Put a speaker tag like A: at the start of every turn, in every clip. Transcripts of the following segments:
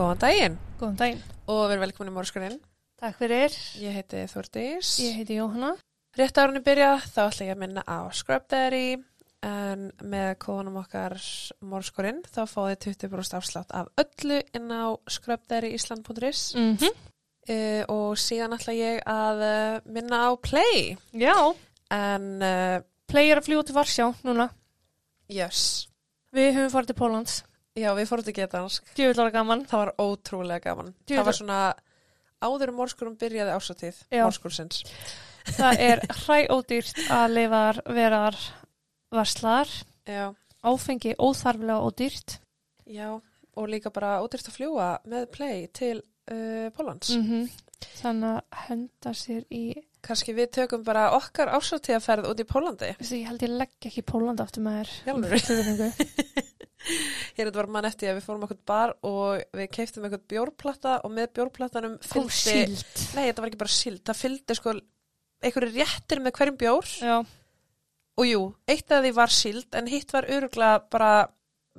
A: Góðan daginn
B: Góðan daginn.
A: og verið velkomin í Mórskurinn.
B: Takk fyrir.
A: Ég heiti Þordís.
B: Ég heiti Jóhanna.
A: Rétt árunni byrja þá ætla ég að minna á Scrub Daddy en með kóðunum okkar Mórskurinn þá fáið 20% afslátt af öllu inn á scrubdaddyisland.is
B: Mm -hmm.
A: uh, og síðan ætla ég að uh, minna á Play
B: Já.
A: en uh,
B: Play er að fljúa til Varsjá núna.
A: yes,
B: Við höfum farið til Pólans.
A: Já við fórum til getansk.
B: Djúvillara gaman.
A: Það var ótrúlega gaman.
B: Djú,
A: það var svona áður um Mórskurum byrjaði ásatíð
B: Já.
A: Mórskursins.
B: Það er hræ ódýrt að leifar verar varslar.
A: Já.
B: Áfengi óþarflega ódýrt.
A: Já, og líka bara ódýrt að fljúa með play til uh, Pólans.
B: Mm Þannig að henda sér í...
A: Kanski við tökum bara okkar ásáttíðaferð út í Pólandi.
B: Veistu, Ég held ég legg ekki í Pólanda aftur með þér.
A: Hér þetta var mann eftir að við fórum okkur bar og við keiftum eitthvað bjórplata og með bjórplatanum fylgdi... Nei, þetta var ekki bara síld, það fylgdi sko einhverju réttir með hverjum bjór
B: Já.
A: og jú, eitt af því var síld en hitt var öruglega bara,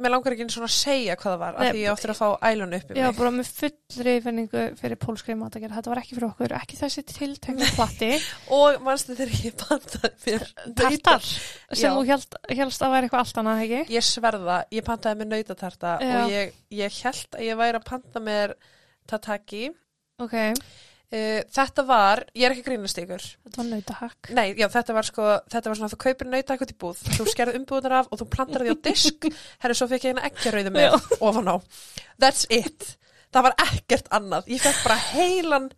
A: mér langar ekki einu svona að segja hvað það var, af
B: Nei,
A: því ég áttur að fá ælun upp í
B: Já,
A: mig.
B: bara með fullri finningu fyrir pólskri matagerð. Þetta var ekki fyrir okkur, ekki þessi tiltekna platti.
A: Og manstu þegar ég pantaði mér
B: Tartar, sem
A: Já.
B: þú helst að vera eitthvað allt annað, ekki?
A: Ég sverða, ég pantaði mér nautatarta
B: Já.
A: og ég, ég held að ég væri að panta mér tataki.
B: Ok,
A: Uh, þetta var, ég er ekki grínast ykkur.
B: þetta var nautahakk.
A: Nei, já, þetta var sko, þetta var svona að þú kaupir nautakot í búð, þú skerði umbúðunar af og þú plantar því á disk, herri, svo fekk ég eina ekkjarauðu með ofan á. That's it. Það var ekkert annað. Ég fekk bara heilan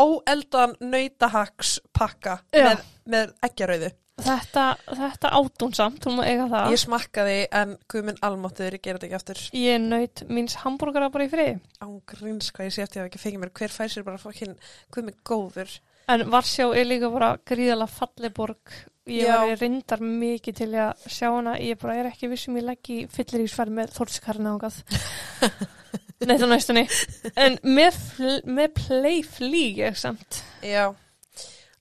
A: óeldan nautahaks pakka með, með ekkjarauðu.
B: Þetta, þetta átúnsamt, þú má eiga það.
A: Ég smakkaði en guðminn almáttuður, ég gera þetta ekki aftur.
B: Ég naut míns hambúrgara bara í friði.
A: ángríns hvað ég sé eftir að ekki fengið mér hver fær sér bara fokkin hvað með góður
B: En Varsjá er líka bara gríðalega falliborg. Ég
A: Já.
B: var reyndar mikið til að sjá hana. Ég bara er ekki vissum ég legg í fylliríksferð með þórskarna ángað. Nei, það næstunni. En með, með play flýg ég samt.
A: já,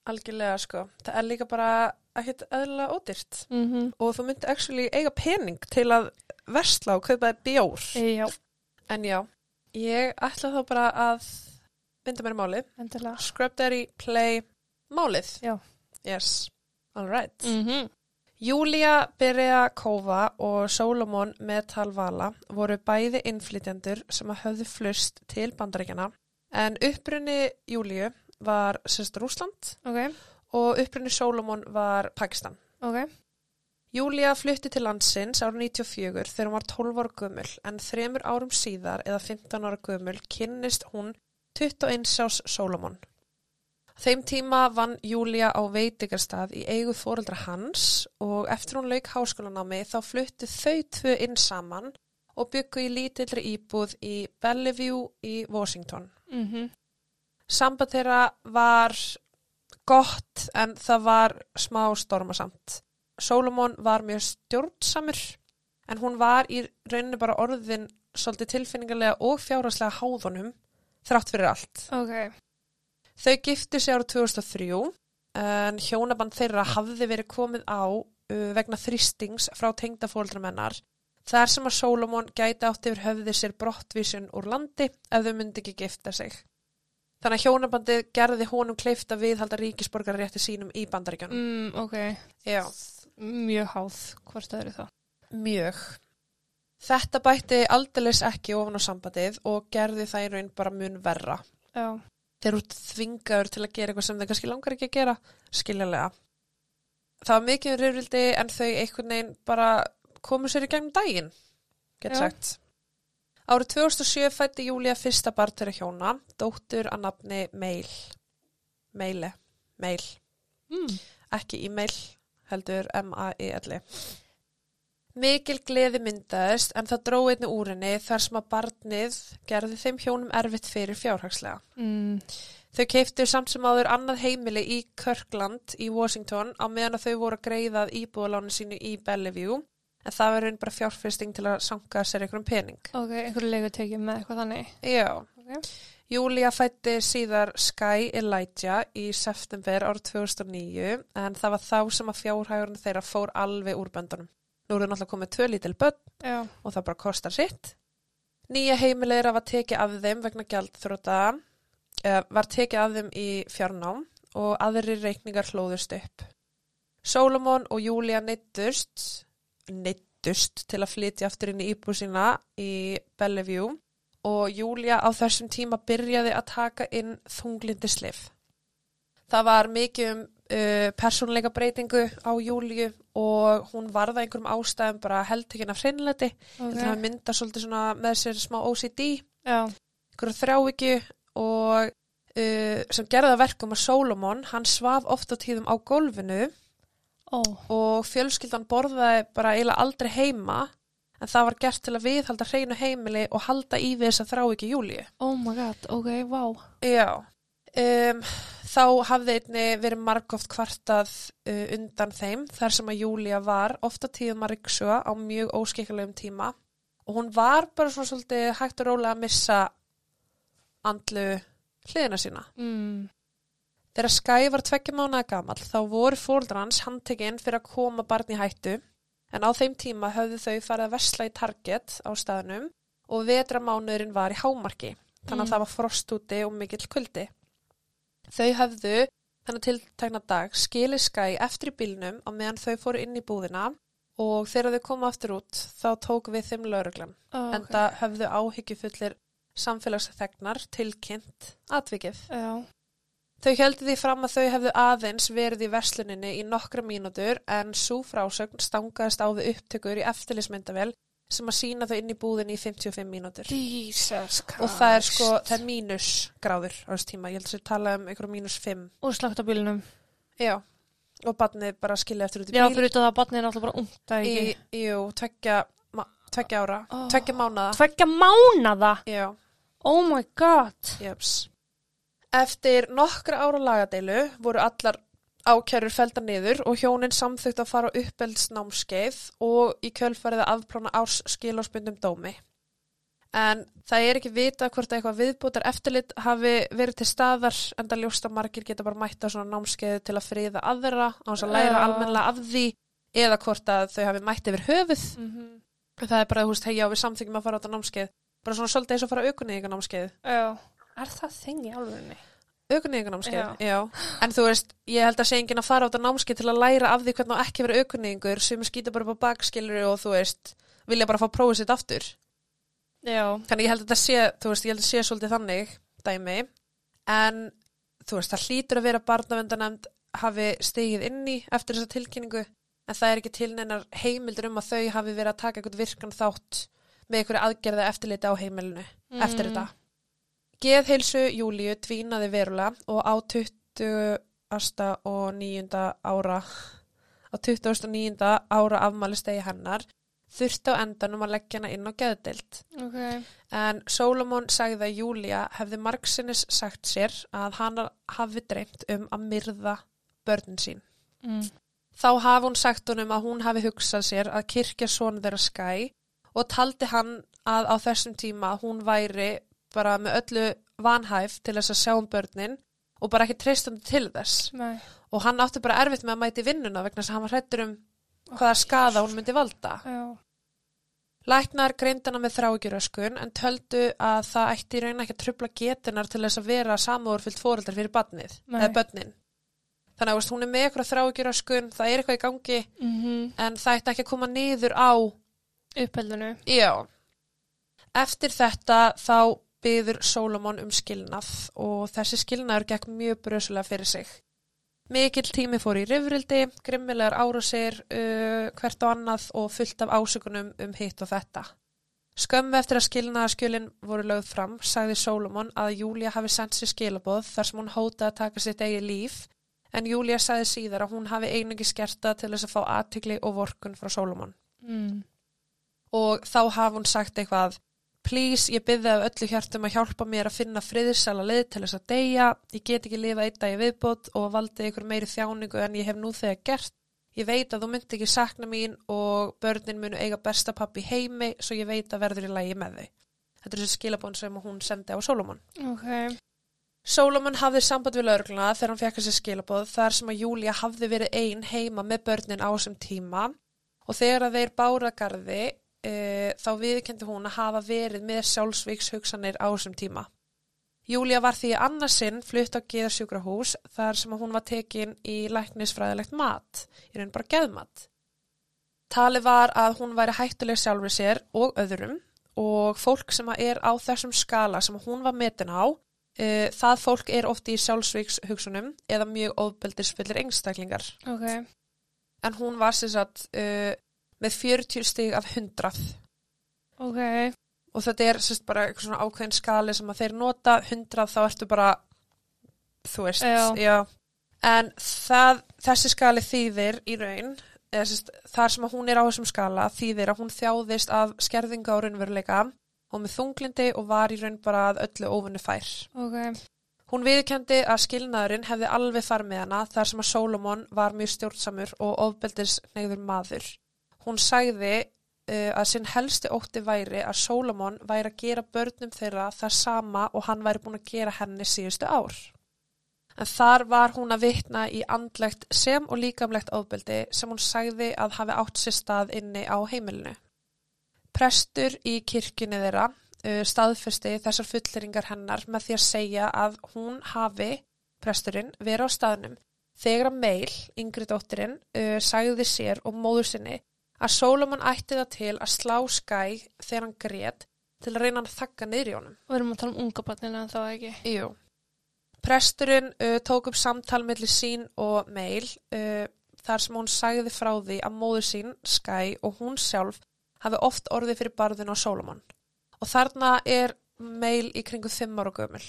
A: algjörlega sko það er líka bara ekkert eðlilega ódýrt.
B: Mm
A: og þú myndi actually eiga pening til að versla og kaupa þér bjór.
B: Já,
A: en já, ég ætla þá bara að binda mér í máli
B: endilega.
A: Scrub Daddy Play málið.
B: Já.
A: yes, alright.
B: Mm -hmm.
A: Júlia Byrja Kófa og Solomon Metalvala voru bæði innflytjendur sem að höfðu flust til bandaríkjana en upprunni Júliu var sérst Rúsland
B: Ok,
A: og upprunni Solomon var Pakistan.
B: ok.
A: Júlia flutti til landsins ára 94 þegar hún var 12 ára gömul en þremur árum síðar eða 15 ára gömul kynnist hún 21 ás Solomon. Þeim tíma vann Júlia á veitingarstað í eigu fóreldra hans og eftir hún lauk háskólanámi þá fluttu þau tvö inn saman og byggu í lítillri íbúð í Bellevue í Washington.
B: Mm
A: Samband þeirra var gott en það var smá stormasamt. Solomon var mjög stjórnsamur en hún var í rauninu bara orðin svolítið tilfinningarlega og fjárhagslega háðunum þrátt fyrir allt.
B: Ok,
A: Þau giftu sig ára 2003 en hjónaband þeirra hafði verið komið á vegna þrýstings frá tengdafóldramennar þar sem að Solomon gæti átt yfir höfði sér brottvísun úr landi ef þau myndi ekki gifta sig. Þannig að hjónabandið gerði honum kleift að viðhalda ríkisborgarrétti sínum í bandaríkjunum.
B: mm, ok.
A: Já,
B: Mjög háð, hvort öðru þá.
A: mjög. Þetta bætti aldeilis ekki ofan á sambandið og gerði það í raun bara mun verra.
B: Já,
A: þeir eru þvingaður til að gera eitthvað sem þeir kannski langar ekki að gera, skiljanlega. Það var mikið um rifrildi en þau einhvern veginn bara komu sér í gegnum daginn, gett sagt. Árið 2007 fætti Júlia fyrsta barn þeirra hjóna, dóttur að nafni Meil. Meile. Meil.
B: mm.
A: Ekki e-mail, heldur M-A-I-L-I. Mikil gleði myndaðist en það dró einni úr henni þar sem að barnið gerði þeim hjónum erfitt fyrir fjárhagslega.
B: Mm.
A: Þau keiftu samt sem áður annað heimili í Kirkland í Washington á meðan að þau voru að greiðað íbúðalánu sínu í Bellevue en það raun bara fjárfesting til að sanka sér einhverjum pening.
B: Ok, einhverju leigu tekið með eitthvað þannig.
A: Já.
B: Ok.
A: Júlia fætti síðar Sky Elijah í september árið 2009 en það var þá sem að fjárhægurinn þeirra fór alveg úr böndunum. Nú eru náttúrulega komið tvö lítil börn
B: Já.
A: og það bara kostar sitt. Nýja heimilegra var tekið af þeim vegna gjaldþróta, eða var tekið af þeim í fjárnám og aðri reikningar hlóðust upp. Solomon og Júlia neittust, neittust til að flytja aftur inn í íbúð sína í Bellevue og Júlia á þessum tíma byrjaði að taka inn þunglindislif. Það var mikið um uh, persónleika breytingu á Júliu og hún varða einhverjum ástæðum bara heldtekinn af hreinleiti. Okay. Það mynda svolítið svona með sér smá OCD, einhverju þrjávíkju og uh, sem gerði það verkum að Solomon, hann svaf oft á tíðum á gólfinu
B: ó,
A: og fjölskyldan borðaði bara eiginlega aldrei heima en það var gert til að viðhalda hreinu heimili og halda í við þess að þrá ekki Júliu.
B: oh my god, ok, vá.
A: Já, um, þá hafði einni verið margóft kvartað uh, undan þeim þar sem að Júlia var ofta tíðum að ryksuga á mjög óskikkulegum tíma og hún var bara svona svolítið hægt og rólega að missa andlu hliðina sína.
B: Mm.
A: Þegar Skye var tveggja mánuða gamall þá voru fóldrar hans handtekinn fyrir að koma barn í hættu en á þeim tíma höfðu þau farið að versla í Target á staðnum og vetramánuðurinn var í hámarki þannig að
B: Mm.
A: það var frost úti og mikill kuldi. Þau höfðu þennan tiltekna dag skilið Skye eftir í bílnum á meðan þau fóru inn í búðina og þegar þau komu aftur út þá tók við þeim lauruglan
B: Oh,
A: en það höfðu áhyggjufullir samfélagsþegnar tilkynnt atvikið.
B: Já,
A: Þau heldur því fram að þau hefðu aðeins verið í versluninni í nokkra mínútur en svo frásögn stangaðist á við upptökur í eftirlismyndavel sem að sína þau inn í búðinni í 55 mínútur.
B: Jesus Christ.
A: Og það er sko, það er mínus gráður á þessu tíma. Ég held að þau tala um einhverjum mínus 5.
B: Og slagt á bílnum.
A: Já. Og barnið bara skilja eftir út í
B: Já,
A: bíl.
B: fyrir utan það að barnið er náttúrulega bara ungt, það
A: Í,
B: ekki.
A: jú, tveggja, tveggja ára.
B: Oh.
A: Tveggja mánada.
B: Tveggja mánada?
A: Já,
B: Oh my god.
A: jöps. Eftir nokkra ára lagadeilu voru allar ákærur felda niður og hjónin samþygt að fara uppeldsnámskeið og í kjölfarið að afplána árs skilásbundum dómi. En það er ekki vita hvort eitthvað viðbútar eftirlit hafi verið til staðar en það ljóst að margir geta bara mætt á svona námskeið til að friða aðra á þess að læra almennilega af því eða hvort að þau hafi mætt yfir höfuð.
B: Mm -hmm.
A: Það er bara, þú veist, hei já, við samþykjum að fara á þetta námskeið. Bara svona svolítið eins og fara aukunni í námskeið.
B: Já. Er það þing í alvegni?
A: Aukunninganámskeið,
B: Já.
A: já. En þú veist, ég held að sé enginn að fara á þetta námskeið til að læra af því hvernig á ekki vera aukunningur sem skýta bara upp á bakskilur og þú veist, vilja bara fá prófið sitt aftur.
B: Já.
A: Þannig ég held að þetta sé, þú veist, ég held að sé svolítið þannig dæmi. En þú veist, það hlýtur að vera barnavendanemnd hafi stegið inn í eftir þessa tilkynningu en það er ekki til neinar heimildur um að þau hafi verið að taka eitthvað virkan þátt með einhverju aðgerða eftirliti á heimilinu eftir
B: Mm.
A: þetta. Geðheilsu Júlíu tvínaði verulega og á 20. og 9. ára á 29. ára afmælistegi hennar þurfti á endanum að leggja hana inn á geðdeild.
B: Ok.
A: En Solomon sagði að Júlía hefði margsinnis sagt sér að hann hafi dreymt um að myrða börnin sín.
B: Mm.
A: Þá hafi hún sagt honum að hún hafi hugsað sér að kirkja son þeirra skæ og taldi hann að á þessum tíma hún væri bara með öllu vanhæf til þess að sjá um börnin og bara ekki treystandi til þess.
B: Nei.
A: Og hann átti bara erfitt með að mæti vinnuna vegna þess að hann var hrættur um hvaða skada hún myndi valda.
B: Já.
A: Læknar greindana með þrágjuröskun en töldu að það ætti í raun ekki að trubla getunar til þess að vera samúðurfyllt fóreldar fyrir eða börnin. Þannig að hún er með eitthvað þrágjuröskun, það er eitthvað í gangi
B: Mm -hmm.
A: en það ætti ekki að koma niður á,
B: Uppeldinu.
A: já. Eftir þetta þá byður Solomon um skilnað og þessi skilnaður gekk mjög brösulega fyrir sig. Mikill tími fór í rifrildi, grimmilegar árásir, uh, hvert og annað og fullt af ásökunum um hitt og þetta. Skömmu eftir að skilnaðarskjölin voru lögð fram, sagði Solomon að Júlia hafi sendt sér skilaboð þar sem hún hótaði að taka sitt eigið líf, en Júlia sagði síðar að hún hafi einungi skerta til þess að fá aðtikli og vorkun frá Solomon.
B: Mm.
A: Og þá hafi hún sagt eitthvað, please, ég byrði af öllu hjartum að hjálpa mér að finna friðsala leið til þess að deyja, ég get ekki lifa einn dag í viðbót og valdi ykkur meiri þjáningu en ég hef nú þegar gert. Ég veit að þú myndi ekki sakna mín og börnin munu eiga besta pappi heimi svo ég veit að verður í lægi með þau. Þetta er þessi skilabón sem hún sendi á Solomon.
B: Ok.
A: Solomon hafði samband við laurugluna þegar hann fekk þessi skilabóð þar sem að Júlia hafði verið ein heima með börnin á þessum tíma og þegar að þeir báragarði uh, þá viðkendi hún að hafa verið með sjálfsvíkshugsanir á þessum tíma. Júlia var því annarsinn flutt á geðarsjúkrahús þar sem hún var tekin í læknisfræðilegt mat, í raun bara geðmat. Tali var að hún væri hættuleg sjálfur sér og öðrum og fólk sem er á þessum skala sem hún var metin á, uh, það fólk er ofti í sjálfsvíkshugsunum eða mjög óðbeldisfyllir engstaklingar.
B: Ok.
A: En hún var sem sagt uh, með 40 stig af 100
B: Ok.
A: og þetta er sérst bara eitthvað svona ákveðin skali sem að þeir nota 100 þá ertu bara þú veist,
B: Já.
A: en það, þessi skali þýðir í raun eða sérst, þar sem að hún er á þessum skala þýðir að hún þjáðist af skerðinga á raunveruleika og með þunglindi og var í raun bara að öllu óvinni fær.
B: Ok.
A: Hún viðkendi að skilnaðurinn hefði alveg farið með hana þar sem að Solomon var mjög stjórnsamur og ofbeldis neyður maður. Hún sagði uh, að sinn helsti ótti væri að Solomon væri að gera börnum þeirra það sama og hann væri búin að gera henni síðustu ár. En þar var hún að vitna í andlegt sem og líkamlegt ofbeldi sem hún sagði að hafi átt sér stað inni á heimilinu. Prestur í kirkjunni þeirra uh, staðfesti þessar fulleringar hennar með því að segja að hún hafi, presturinn, verið á staðnum þegar meil, yngri dóttirinn, uh, sagði sér og móður sinni að Solomon ætti það til að slá skæ þegar hann grét til að reyna að þakka niður í honum.
B: Við erum að tala um unga barnina en þá ekki.
A: Jú. Presturinn uh, tók upp samtal mellir sín og meil uh, þar sem hún sagði frá því að móður sín, Skye og hún sjálf hafi oft orðið fyrir barðin á Solomon. Og þarna er meil í kringu fimm ára gömul.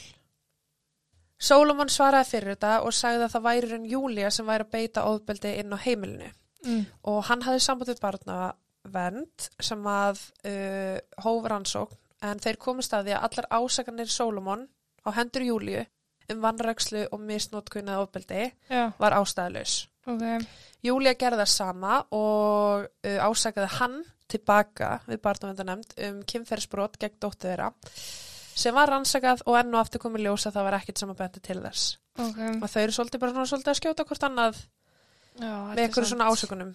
A: Solomon svaraði fyrir þetta og sagði að það væri raun Júlia sem væri að beita ofbeldi inn á heimilinu
B: Mm.
A: og hann hafði samband við barnavend sem að uh, hóf rannsókn en þeir komist að því að allar ásakanir Solomon á hendur Júliu um vannrækslu og misnótkunnað ofbeldi
B: Já.
A: var ástæðlaus.
B: Ok.
A: Júlia gerði það sama og uh, ásakaði hann tilbaka við barnavendanemnd um kynferðsbrot gegn dóttu þeirra sem var rannsakað og enn og aftur komið ljós að það var að benti til þess.
B: Ok.
A: Og þau eru svolítið bara svona svolítið að skjóta hvort annað
B: Já,
A: með einhverju svona ásökunum.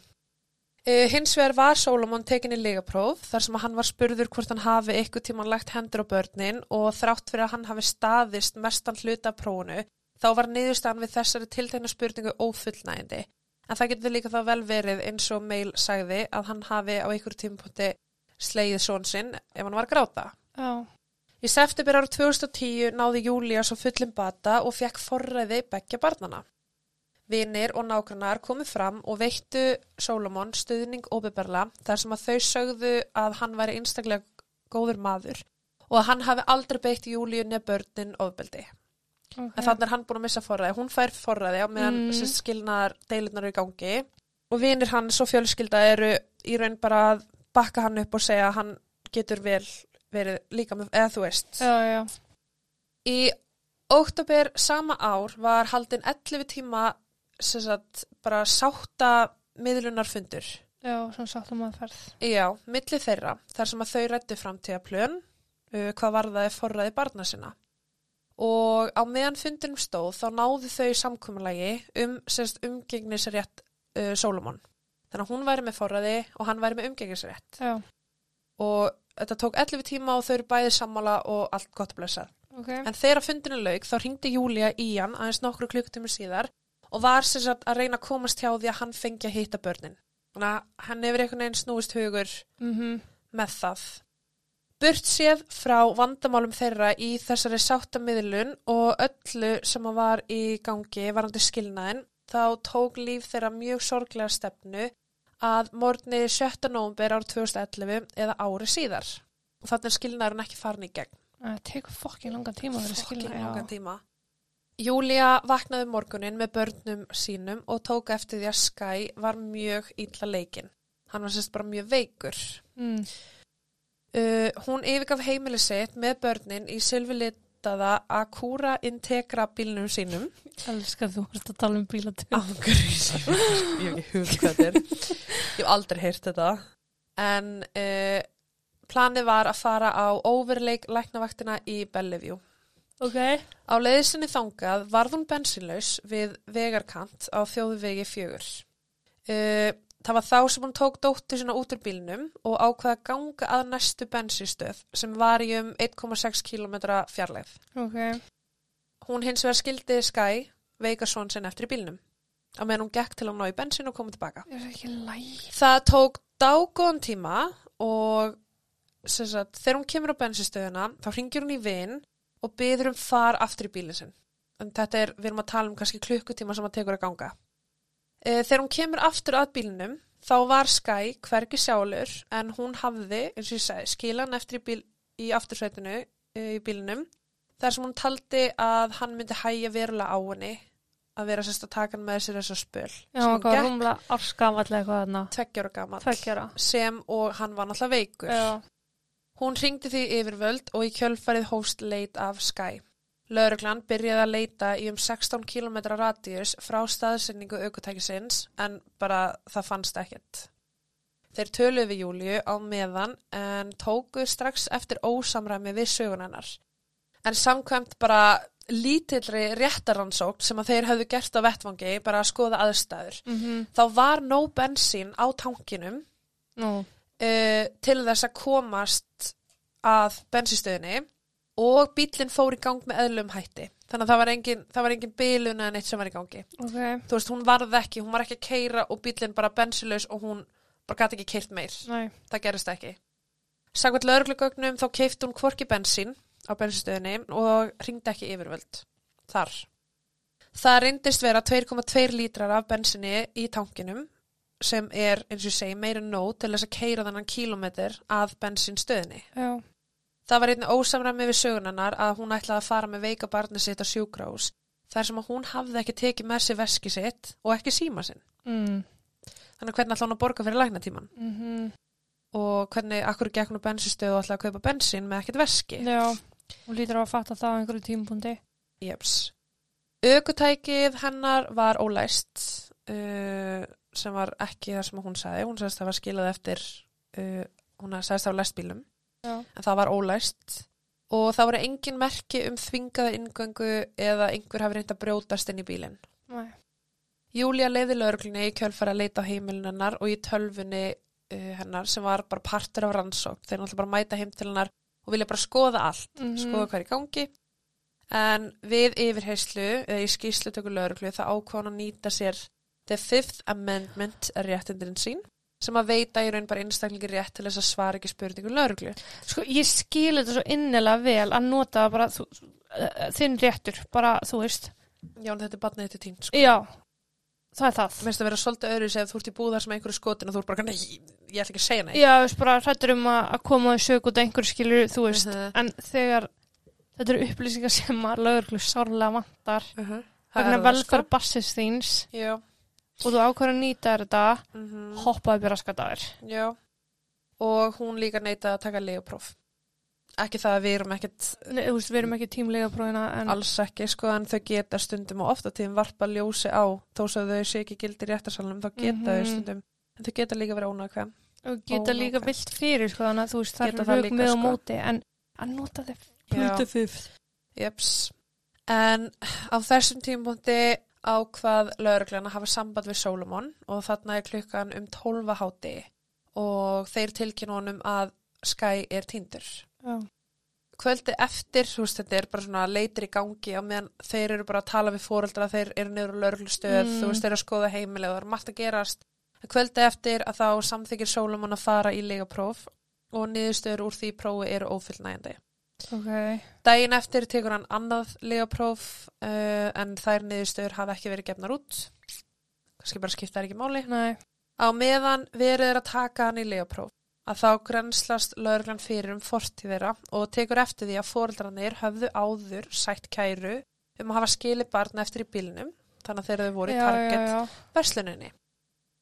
A: Uh, hins vegar var Solomon tekin í legapróf þar sem að hann var spurður hvort hann hafi eitthvað tíman lagt hendur á börnin og þrátt fyrir að hann hafi staðist mestan hluta prófunu þá var niðurstaðan við þessari tiltegna spurningu ófullnægindi. En það getur líka þá vel verið eins og Meil sagði að hann hafi á einhverju tímapunkti slegið són sinn ef hann var gráta.
B: Já.
A: Í september ára 2010 náði Júlía svo fullum bata og fekk forræði beggja barnana. Vinir og nágrannar komið fram og veittu Solomon stuðning óbyrberla þar sem að þau sögðu að hann væri einstaklega góður maður og að hann hafi aldrei beitt Júlíu nefn börnin ofbeldi.
B: Ok.
A: En þannig er hann búin að missa forræði. Hún fær forræði á meðan
B: Mm.
A: skilnaðar deilirnar eru í gangi og vinir hans og fjölskylda eru í raun bara að bakka hann upp og segja að hann getur vel verið líka með, eða þú veist.
B: Já, já.
A: Í óttobir sama ár var haldin 11 tíma sagt, bara sátta miðlunarfundur.
B: Já, svona sáttum að ferð.
A: Já, milli þeirra, þar sem að þau rættu framtíðaplön, uh, hvað var það forræði barna sinna. Og á meðan fundinum stóð þá náðu þau samkumulagi um sérst, umgengnisrétt uh, Solomon. Þannig að hún væri með forræði og hann væri með umgengnisrétt.
B: Já.
A: Og þetta tók 11 tíma og þau eru bæði sammála og allt gott blessað.
B: Ok.
A: En þegar fundinu lauk þá ringdi Júlia í hann aðeins nokkru klukkutími síðar og var sem sagt að reyna að komast hjá því að hann fengi að hitta börnin. Þannig að hann hefur einhvern veginn snúist hugur
B: Mhm.
A: með það. Burt séð frá vandamálum þeirra í þessari sáttamiðlun og öllu sem var í gangi varandi skilnaðin, þá tók líf þeirra mjög sorglega stefnu að morgni 7. nóvumber ár 2011 eða ári síðar. Og þannig er skilnaðurinn ekki farin í gegn.
B: Það tekur fokkin langan tíma að vera skilna.
A: Fokkin langan tíma. Júlia vaknaði um morgunin með börnum sínum og tók eftir því að Skye var mjög illa leikinn. Hann var sérst bara mjög veikur.
B: Mm.
A: Uh, hún yfirgaf heimili sitt með börnin í sylfilitaða Acura Integra bílnum sínum.
B: Elskar þú að tala um bílatur.
A: Ángurís. ég hef ekki hugað hvað þetta er. Ég hef aldrei heyrt þetta. En uh, planið var að fara á overleik læknavaktina í Bellevue.
B: Ok.
A: Á leiðisinni þangað varð hún bensinlaus við vegarkant á þjóðvegi fjögur. Uh, Það var þá sem hún tók dóttur sína út úr bílnum og ákvaða að ganga að næstu bensinstöð sem var í um 1,6 km fjarlægð.
B: Ok.
A: Hún hins vegar skildi Skye veika svon sinn eftir í bílnum á meðan hún gekk til að ná í bensin og koma tilbaka.
B: Það?
A: Það tók dágóðan tíma og sagt, þegar hún kemur á bensinstöðuna þá ringir hún í vin og byður um far aftur í bílinn sinn. En þetta er, við erum að tala um kannski klukkutíma sem að tekur að ganga. E, þegar hún kemur aftur að bílinnum þá var Skye hvergi sjálfur en hún hafði, eins og ég segi, skilan eftir í, bíl, í aftursveitinu e, í bílinnum þar sem hún taldi að hann myndi hægja verulega á henni að vera sérst að taka hann með sér þessa spöl
B: Já, hann var rúmla árskafallega eitthvað þarna.
A: tveggjára gamall
B: Tveggjara.
A: sem og hann var náttúrulega veikur.
B: Já.
A: Hún ringdi því yfirvöld og í kjölfarið hóst leit af Skye. Lauruglan byrjaði að leita í um 16 km radíus frá staðsynningu aukutækisins en bara það fannst ekkert. Þeir töluðu við Júliu á meðan en tóku strax eftir ósamræmi við sögunennar. En samkvæmt bara lítillri réttaransókn sem að þeir hefðu gert á vettvangi bara að skoða aðstæður.
B: Mm
A: Þá var nóg bensín á tankinum
B: Nú.
A: Uh, til þess að komast að bensinstöðinni og bílinn fór í gang með eðlum hætti. Þannig að það var engin, það var engin bilun eða neitt sem var í gangi.
B: Ok.
A: Þú veist, hún varð ekki, hún var ekki að keira og bílinn bara bensinlaus og hún bara gæti ekki keirt meir.
B: Nei.
A: Það gerist ekki. Sagvært lauruglugögnum þá keifti hún hvorki bensín á bensinstöðinni og ringdi ekki yfirvöld. Þar. Það reyndist vera 2,2 lítrar af bensinni í tankinum sem er, eins og ég segi, meira nóg til þess að keira þannan kílometr að bensinstöðinni.
B: Já.
A: Það var einnig ósamræmi við sögunarnar að hún ætlaði að fara með veika barni sitt á sjúkrós þar sem að hún hafði ekki tekið með sér veski sitt og ekki síma sinn.
B: Mm.
A: Þannig að hvernig ætlaði hún að borga fyrir læknatíman
B: Mm
A: og hvernig akkur gekk hún á bensinstöðu og ætlaði að kaupa bensin með ekkert veski.
B: Já. Hún lítur á að fatta það á einhverju tímapunkti.
A: Jeps. Ökutækið hennar var ólæst uh, sem var ekki það sem hún sagði. Hún sagðist að það var skilað eftir, uh, hún sagðist að það var læst bílum,
B: Já.
A: en það var ólæst og það voru engin merki um þvingaða ingöngu eða einhver hafi reynd að brjótast inn í bílinn.
B: Nei.
A: Júlia leiði lögreglunni í kjölfara að leita á heimilin hennar og í tölfunni uh, hennar sem var bara partur af rannsók. Þeir náttúrulega bara mæta heim til hennar og vilja bara skoða allt,
B: Mhm.
A: skoða hvað er í gangi. En við yfirheyslu, eða í skýrslu tökur lögreglu, það ákváðan að nýta sér The Fifth Amendment réttindin sín sem að veita í raun bara einstaklingi rétt til þess að svara ekki spurningu lögreglu.
B: Sko, ég skil þetta svo innilega vel að nota bara þú, uh, þinn réttur, bara þú veist.
A: Já, en þetta er batnið þetta tínt, sko.
B: Já, það er það.
A: Mér finnst að vera svolítið öðru segð þú ert í búðar sem einhverju skotin og þú ert bara, nei, ég ætla ekki að segja nei.
B: Já, þú veist, bara hrættur um að koma í sög út einhverju skilur, þú veist.
A: Mhm.
B: En þegar þetta eru upplýsingar sem að lögreglu sárlega vantar,
A: Uh -huh.
B: vegna velferð bassins þíns
A: Já.
B: Og þú ákvæður að nýta þetta,
A: Mm
B: hoppaði byrja skadaður.
A: Já. Og hún líka neitaði að taka legapróf. Ekki það að við erum ekkert
B: Nei, þú veist, við erum ekki tímlega prófina en
A: alls ekki, sko, en þau geta stundum og ofta tíðum varpa ljósi á þó svo þau sé ekki gildi réttarsalunum, þá geta þau
B: Mhm.
A: stundum. En þau geta líka verið ónægkvæm.
B: og geta
A: Ó,
B: líka vilt fyrir, sko, þannig að þú veist, það
A: Geta
B: er
A: það
B: rauk
A: líka,
B: með og
A: sko.
B: móti, en að nota
A: Já.
B: fullt fyrst.
A: Jeps. En á þessum tímpunkti ákvað lauruglan að hafa samband við Solomon og þarna er klukkan um 12 háti og þeir tilkynna honum að Sky er týndur.
B: Já.
A: Kvöldi eftir, þú veist, þetta er bara svona leitir í gangi á meðan þeir eru bara að tala við fóreldra, þeir eru niður á lauruglustöð,
B: Mm.
A: þú veist, þeir eru að skoða heimilega og það er margt að gerast. Kvöldi eftir að þá samþykir Solomon að fara í legapróf og niðurstöður úr því prófi eru ófullnægjandi.
B: Ok.
A: Dæin eftir tekur hann annað legapróf uh, en þær niðurstöður hafa ekki verið gefnar út. Kannski bara skipta þær ekki máli.
B: Nei.
A: Á meðan verið er að taka hann í legapróf að þá grenslast lögreglan fyrir um fortíð þeirra og tekur eftir því að foreldrarnir höfðu áður sætt kæru um að hafa skilið barn eftir í bílnum þannig að þeir eru voru í target versluninni.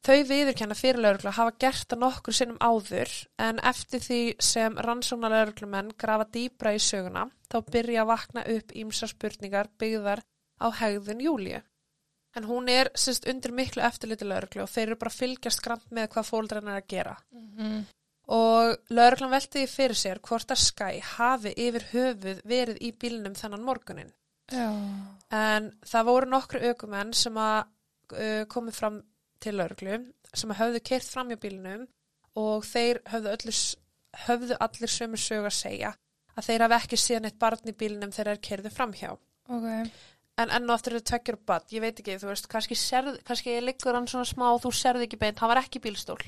A: Þau viðurkenna fyrir laurugla hafa gert það nokkur sinnum áður en eftir því sem rannsóna lauruglumenn grafa dýbra í söguna þá byrja að vakna upp ímsa spurningar byggðar á hegðun Júlíu. En hún er sérst undir miklu eftirliti lauruglu og þeir eru bara fylgjast grann með hvað fóldræn er að gera.
B: Mhm.
A: Og lauruglan velti því fyrir sér hvort að Skye hafi yfir höfuð verið í bílnum þennan morgunin.
B: Já.
A: En það voru nokkru aukumenn sem að uh, komu fram til lauruglu sem höfðu keirt fram hjá bílnum og þeir höfðu, öllu, höfðu allir sömu sög að segja að þeir hafi ekki síðan eitt barn í bílnum þegar þeir keirðu fram hjá.
B: ok.
A: En enn og aftur þetta tveggjur og bad, ég veit ekki, þú veist, kannski, serð, kannski liggur hann svona smá og þú serði ekki beint, hann var ekki bílstól.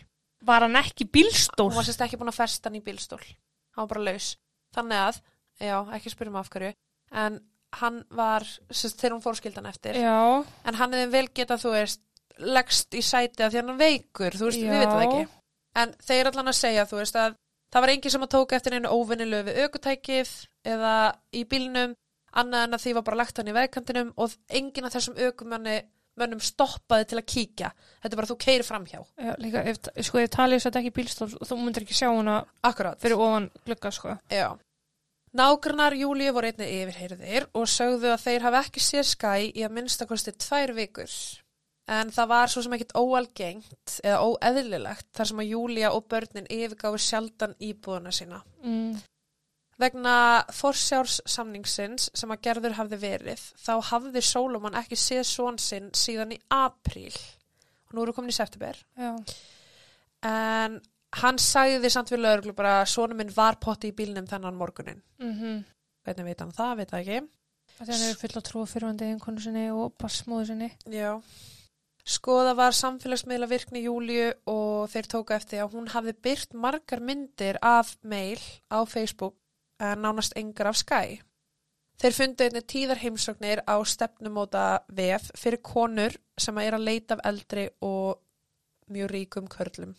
B: Var hann ekki bílstól?
A: Hún var sérst ekki búin að festa hann í bílstól. Hann var bara laus. Þannig að, já, ekki spyrjum af hverju, en hann var, sérst, þegar hún fór skildan eftir,
B: Já,
A: en hann hefði vel getað, þú veist, leggst í sæti af því hann veikur, þú veist, við veitum það
B: Já.
A: ekki. En þeir allan að segja, þú veist, að það var enginn sem að tóka eftir einu óvinnilegu við aukutækið eða í bílnum, annað en að því var bara lagt hann í vegkantinum og enginn af þessum aukumanni mönnum stoppaði til að kíkja. Þetta er bara þú keiri framhjá.
B: já líka, ef, sko, ef talið þetta ekki bílstól, þú myndir ekki sjá hana
A: Akkurát.
B: fyrir ofan glugga, sko.
A: Já. Nágrannar Júlíu voru einnig yfirheyrðir og sögðu að þeir hafi ekki séð skæ í að minnstakosti tvær vikur. En það var svo sem ekkit óalgengt eða óeðlilegt þar sem að Júlía og börnin yfirgáfi sjaldan íbúðuna sína.
B: Mm.
A: Vegna forsjársamningsins sem að gerður hafði verið, þá hafði Sólomon ekki séð són sinn síðan í apríl. Og nú eru komin í september.
B: Já,
A: En hann sagði samt við lögreglu bara að sónu minn var potti í bílnum þennan morgunin.
B: mhm.
A: Hvernig veit hann það, veit það ekki.
B: Þannig að hann er full að trúa fyrirvandi einkonu sinni og bassmóðu sinni.
A: Já. Skoða var samfélagsmiðla virkni Júliu og þeir tóka eftir að hún hafði byrt margar myndir af mail á Facebook en nánast engar af Sky. Þeir fundu einnig tíðar heimsóknir á stefnumóta VF fyrir konur sem að er að leita af eldri og mjög ríkum körlum.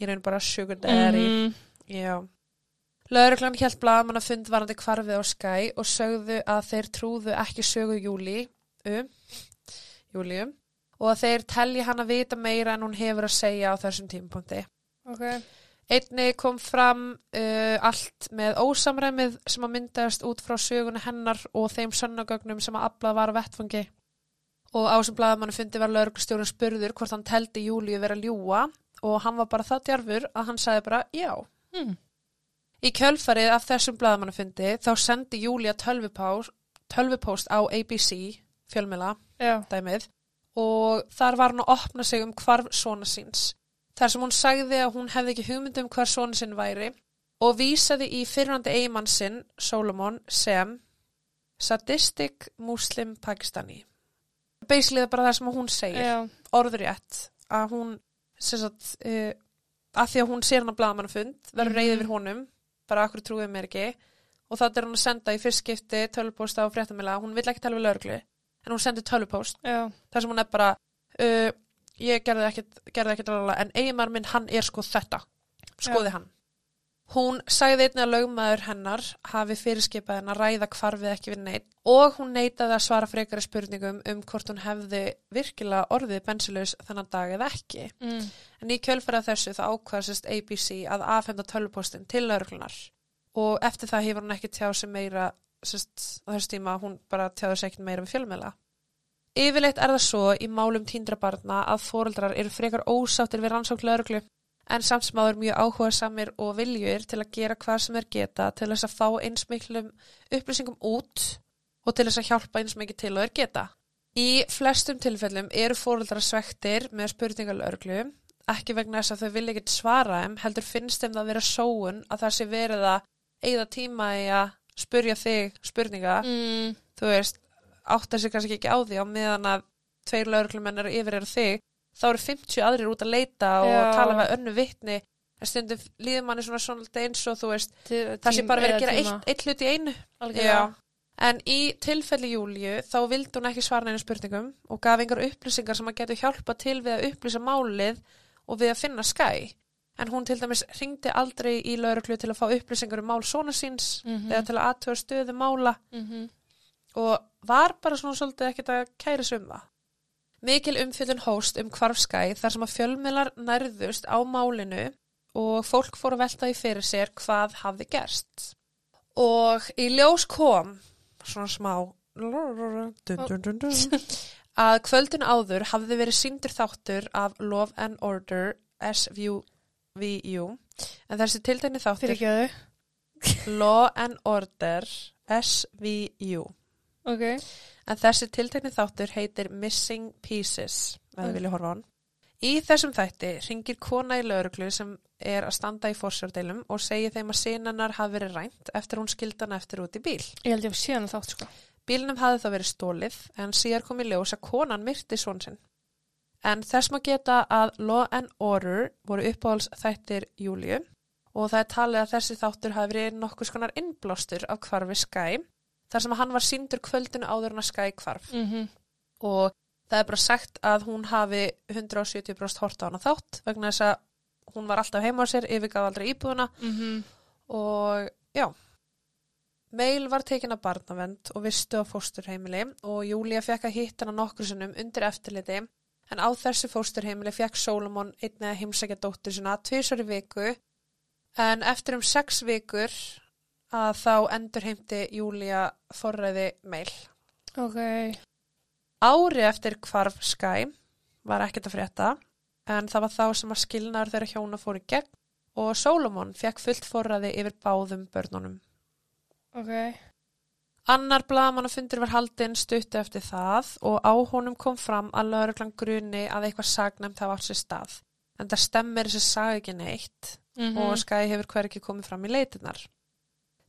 A: Ég raun bara daddy.
B: Mhm.
A: Já. Lauruglan hjælt blaðmann að fund varandi kvarfið á Sky og sögðu að þeir trúðu ekki sögu Júli um, Júliu og að þeir telji hann að vita meira en hún hefur að segja á þessum tímapunkti.
B: Ok.
A: Einni kom fram uh, allt með ósamræmið sem að myndaðast út frá sögunni hennar og þeim sönnagögnum sem að aflað var á vettfangi. Og á sem blaðmannu fundi var lauruglustjórun spurður hvort hann teldi Júliu vera að ljúa og hann var bara það djarfur að hann sagði bara já.
B: Mm.
A: Í kjölfarið af þessum blaðamannafundi þá sendi Júlia tölvupóst, á ABC fjölmila dæmið og þar var hann að opna sig um hvarf svona síns. Þar sem hún sagði að hún hefði ekki hugmynd um hvar svona sinn væri og vísaði í fyrrandi eigimann sinn, Solomon, sem sadistic muslim pakistani. Basically það er bara það sem hún segir
B: Já.
A: orðurétt að hún sem sagt, uh, að því að hún sér hann að blaðamannafund verður
B: Mhm.
A: reyðið fyrir honum bara akkur trúið mér ekki og það er hún að senda í fyrst skipti tölvupóst á fréttamila hún vill ekki tala við lauruglu en hún sendir tölvupóst
B: Já.
A: þar sem hún er bara uh, ég gerði ekkit, gerði ekkit alveg en eigimar minn hann er sko þetta skoði hann Hún sagði einnig að lögmaður hennar hafi fyrirskipað henn að ræða hvarfið ekki við neitt og hún neitaði að svara frekari spurningum um hvort hún hefði virkilega orðið bensilaus þennan dag eða ekki.
B: Mm.
A: En í kjölfæra þessu það ákvaðsist ABC að afhenda tölvupóstin til lauruglunar og eftir það hefur hún ekki tjáð sig meira sest, á þessu tíma hún bara tjáði sig ekkert meira við fjölmjöla. Yfirleitt er það svo í málum tíndra barna að fóreldrar eru frekar ósáttir við rannsók lauruglu en samt sem áður mjög áhuga samir og viljur til að gera hvað sem er geta til þess að fá eins miklum upplýsingum út og til þess að hjálpa eins mikið til og er geta. Í flestum tilfellum eru fóreldrar svektir með spurningalörglu, ekki vegna þess að þau vilja ekkert svara þeim, heldur finnst þeim það að vera sóun að það sé verið að eigða tíma í að spurja þig spurninga,
B: Mm.
A: þú veist, áttar sig kannski ekki á því á meðan að tveir lögreglumenn eru yfir eru þig, þá eru 50 aðrir út að leita og
B: Já.
A: tala með önnu vitni, en stundum líður manni svona svona eins og þú veist,
B: Til-
A: það sé bara verið að gera eitt, eitt hlut í einu. En í tilfelli Júliu þá vildi hún ekki svara neina spurningum og gaf einhver upplýsingar sem að getur hjálpa til við að upplýsa málið og við að finna skæ. En hún til dæmis ringdi aldrei í lauruglu til að fá upplýsingar um mál svona síns
B: Mhm.
A: eða til að aðtöða stöðu mála
B: Mhm.
A: og var bara svona svolítið ekkert að kæra sig um það. Mikil umfjöldun hóst um hvarfskæ þar sem að fjölmiðlar nærðust á málinu og fólk fór að velta því fyrir sér hvað hafði gerst. Og í ljós kom, svona smá, að kvöldin áður hafði verið síndur þáttur af Love and Order SVU, en þessi tiltegni þáttur
B: Fyrir ekki þau.
A: Law and Order SVU.
B: Ok.
A: En þessi tiltekni þáttur heitir Missing Pieces,
B: Mm.
A: þið vilja horfa á hann. Í þessum þætti ringir kona í lauruglu sem er að standa í fórsjórdeilum og segir þeim að sinannar hafi verið rænt eftir hún skildan eftir út í bíl.
B: Ég held ég að síðan þátt sko.
A: Bílnum hafði þá verið stólið en síðar kom í ljós að konan myrti svon sinn. En þess maður geta að Law and Order voru uppáhalds þættir Júliu og það er talið að þessi þáttur hafi verið nokkuð skonar innblástur af kvarfi Skye þar sem að hann var síndur kvöldinu áður en að Skye kvarf
B: Mm
A: og það er bara sagt að hún hafi 170% hort á hana þátt vegna þess að hún var alltaf heima á sér, yfirgaf aldrei íbúðuna
B: -hmm.
A: og já. Meil var tekin af barnavend og vistu á fósturheimili og Júlia fekk að hitta hana nokkru sinnum undir eftirliti en á þessu fósturheimili fekk Solomon einnig að heimsækja dóttur sinna tvisar í viku en eftir um sex vikur að þá endur heimti Júlia forræði Meil.
B: Ok.
A: Ári eftir hvarf Skye var ekkert að frétta en það var þá sem að skilnaður þeirra hjóna fór í gegn og Solomon fekk fullt forræði yfir báðum börnunum.
B: Ok.
A: Annar bladamannafundur var haldinn stuttu eftir það og á honum kom fram að lauruglan gruni að eitthvað sagnæmt hafa átt sér stað. En það stemmir þessi sag ekki neitt
B: Mm
A: og Skye hefur hver ekki komið fram í leitunar.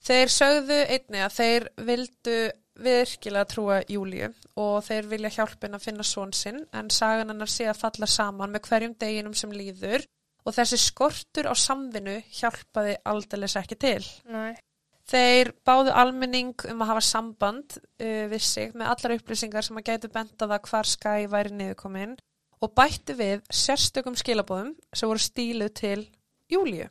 A: Þeir sögðu einni að þeir vildu virkilega trúa Júliu og þeir vilja hjálpin að finna són sinn en sagan hennar sé að falla saman með hverjum deginum sem líður og þessi skortur á samvinnu hjálpaði aldeilis ekki til.
B: Nei.
A: Þeir báðu almenning um að hafa samband uh, við sig með allar upplýsingar sem að gætu benda það hvar Skye væri niðurkomin og bættu við sérstökum skilabóðum sem voru stíluð til Júliu.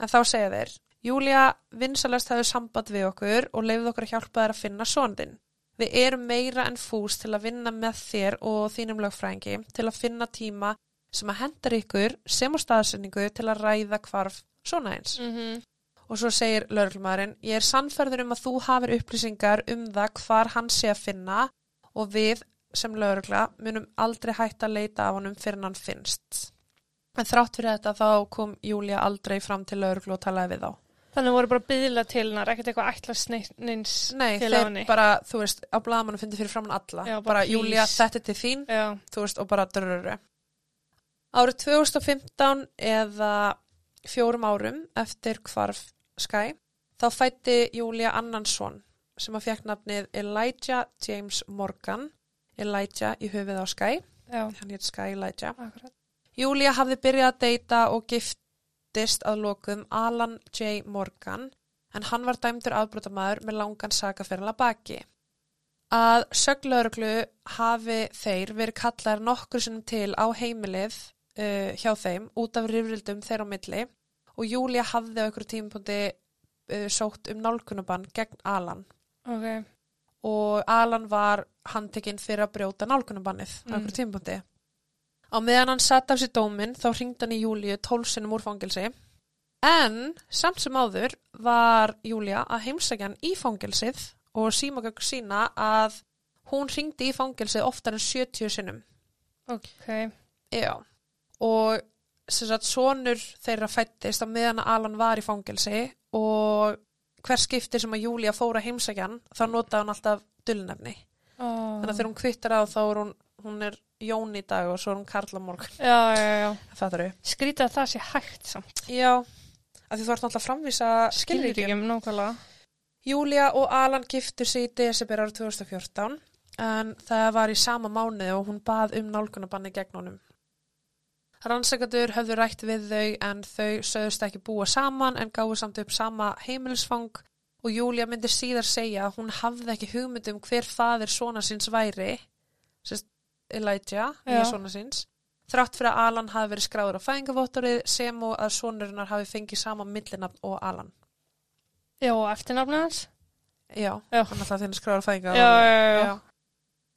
A: En þá segja þeir, Júlia vinsalast hafði samband við okkur og leiði okkur að hjálpa þær að finna sondin. Við erum meira en fús til að vinna með þér og þínum lögfrængi til að finna tíma sem að hendar ykkur sem á staðsendingu til að ræða hvarf svona eins.
B: Mm
A: Og svo segir lauruglumæðurinn, ég er sannferður um að þú hafir upplýsingar um það hvar hann sé að finna og við sem laurugla munum aldrei hægt að leita af honum fyrir hann finnst. En þrátt fyrir þetta þá kom Júlia aldrei fram til lauruglu og talaði við þá.
B: Þannig voru bara byðla til hennar, ekkert eitthvað ætlast neins
A: Nei,
B: til
A: þeir
B: henni.
A: bara, þú veist, á blaðmannu fyndi fyrir framann alla.
B: Já, bara
A: bara. Júlia, þetta er til þín,
B: Já.
A: þú veist, og bara drurru. Árið 2015 eða fjórum árum eftir hvarf Skye, þá fætti Júlia Annansson sem að fekk nafnið Elijah James Morgan, Elijah í höfuð á Skye,
B: Já.
A: hann heit Skye Elijah.
B: Akkurat.
A: Júlia hafði byrjað að deyta og giftist að lokum Alan J. Morgan en hann var dæmdur aðbrotamæður með langan sakaferðala baki. Að söglauruglu hafi þeir verið kallar nokkur sinnum til á heimilið uh, hjá þeim út af rifrildum þeirra á milli og Júlia hafði á einhverju tímapunkti uh, sótt um nálkunabann gegn Alan
B: Ok.
A: og Alan var handtekinn fyrir að brjóta nálgunarbannið á
B: Mm.
A: einhverju tímapunkti. Á meðan hann satt af sér dóminn þá hringdi hann í Júliu tólsinnum úr fangilsi en samt sem áður var Júlia að heimsækja hann í fangilsið og símagögg sína að hún hringdi í fangilsið oftar en 70 sinnum.
B: Ok.
A: Já. Og sonur þeirra fættist á meðan að Alan var í fangilsi og hver skipti sem að Júlia fór að heimsækja hann þá notaði hann alltaf dullnefni.
B: Oh.
A: Þannig að þegar hún kvittar á þá er hún, hún er Jón í dag og svo er hún Karla morgun.
B: Skrítið að það sé hægt samt.
A: Já, af því þú ert að skilríkjum.
B: Skilríkjum, nákvæmlega.
A: Júlia og Alan giftu sig í desember árið 2014 en það var í sama mánuði og hún bað um nálgunabanni gegn honum. Rannsakadur höfðu rætt við þau en þau sögðust ekki búa saman en gáðu samt upp sama heimilisfang og Júlia myndi síðar segja að hún hafði ekki hugmynd um hver faðir svona síns væri, sérst Elijah, nýja svona síns, þrátt fyrir að Alan hafi verið skráður á fæðingavottorið sem og að sonurinnar hafi fengið sama millinafn og Alan.
B: Já, og eftirnafnið hans?
A: Já,
B: Já.
A: hann alltaf þinn skráður á fæðinga.
B: Já, já, já, já.